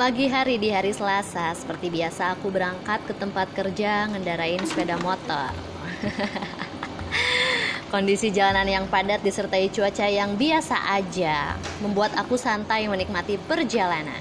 Pagi hari di hari Selasa, seperti biasa aku berangkat ke tempat kerja ngendarain sepeda motor. Kondisi jalanan yang padat disertai cuaca yang biasa aja membuat aku santai menikmati perjalanan.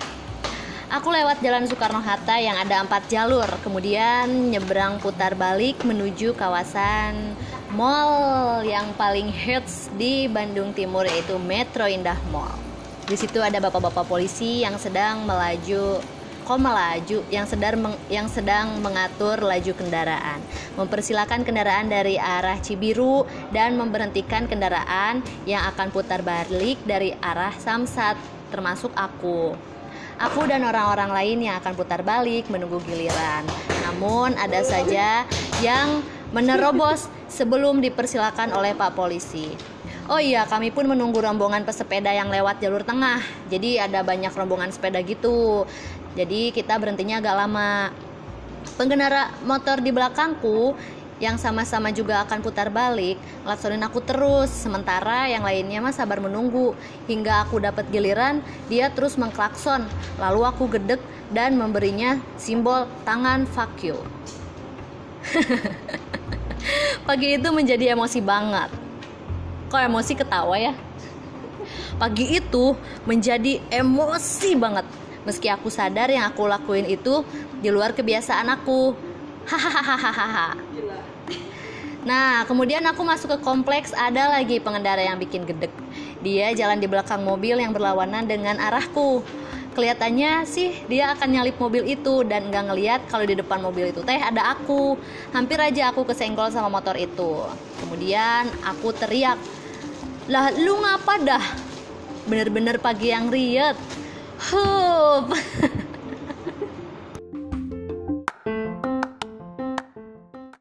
Aku lewat jalan Soekarno-Hatta yang ada empat jalur, kemudian nyebrang putar balik menuju kawasan mall yang paling hits di Bandung Timur yaitu Metro Indah Mall. Di situ ada bapak-bapak polisi yang sedang melaju kok melaju yang sedang meng, yang sedang mengatur laju kendaraan, mempersilakan kendaraan dari arah Cibiru dan memberhentikan kendaraan yang akan putar balik dari arah Samsat termasuk aku. Aku dan orang-orang lain yang akan putar balik menunggu giliran. Namun ada saja yang menerobos sebelum dipersilakan oleh Pak Polisi. Oh iya, kami pun menunggu rombongan pesepeda yang lewat jalur tengah. Jadi ada banyak rombongan sepeda gitu. Jadi kita berhentinya agak lama. Pengendara motor di belakangku yang sama-sama juga akan putar balik, ngelaksonin aku terus. Sementara yang lainnya mah sabar menunggu. Hingga aku dapat giliran, dia terus mengklakson. Lalu aku gedek dan memberinya simbol tangan fuck. Pagi itu menjadi emosi banget kok emosi ketawa ya? Pagi itu menjadi emosi banget. Meski aku sadar yang aku lakuin itu di luar kebiasaan aku. Hahaha. Nah kemudian aku masuk ke kompleks ada lagi pengendara yang bikin gedek. Dia jalan di belakang mobil yang berlawanan dengan arahku. Kelihatannya sih dia akan nyalip mobil itu dan nggak ngeliat kalau di depan mobil itu teh ada aku. Hampir aja aku kesenggol sama motor itu. Kemudian aku teriak lah lu ngapa dah? Bener-bener pagi yang riet. Hup.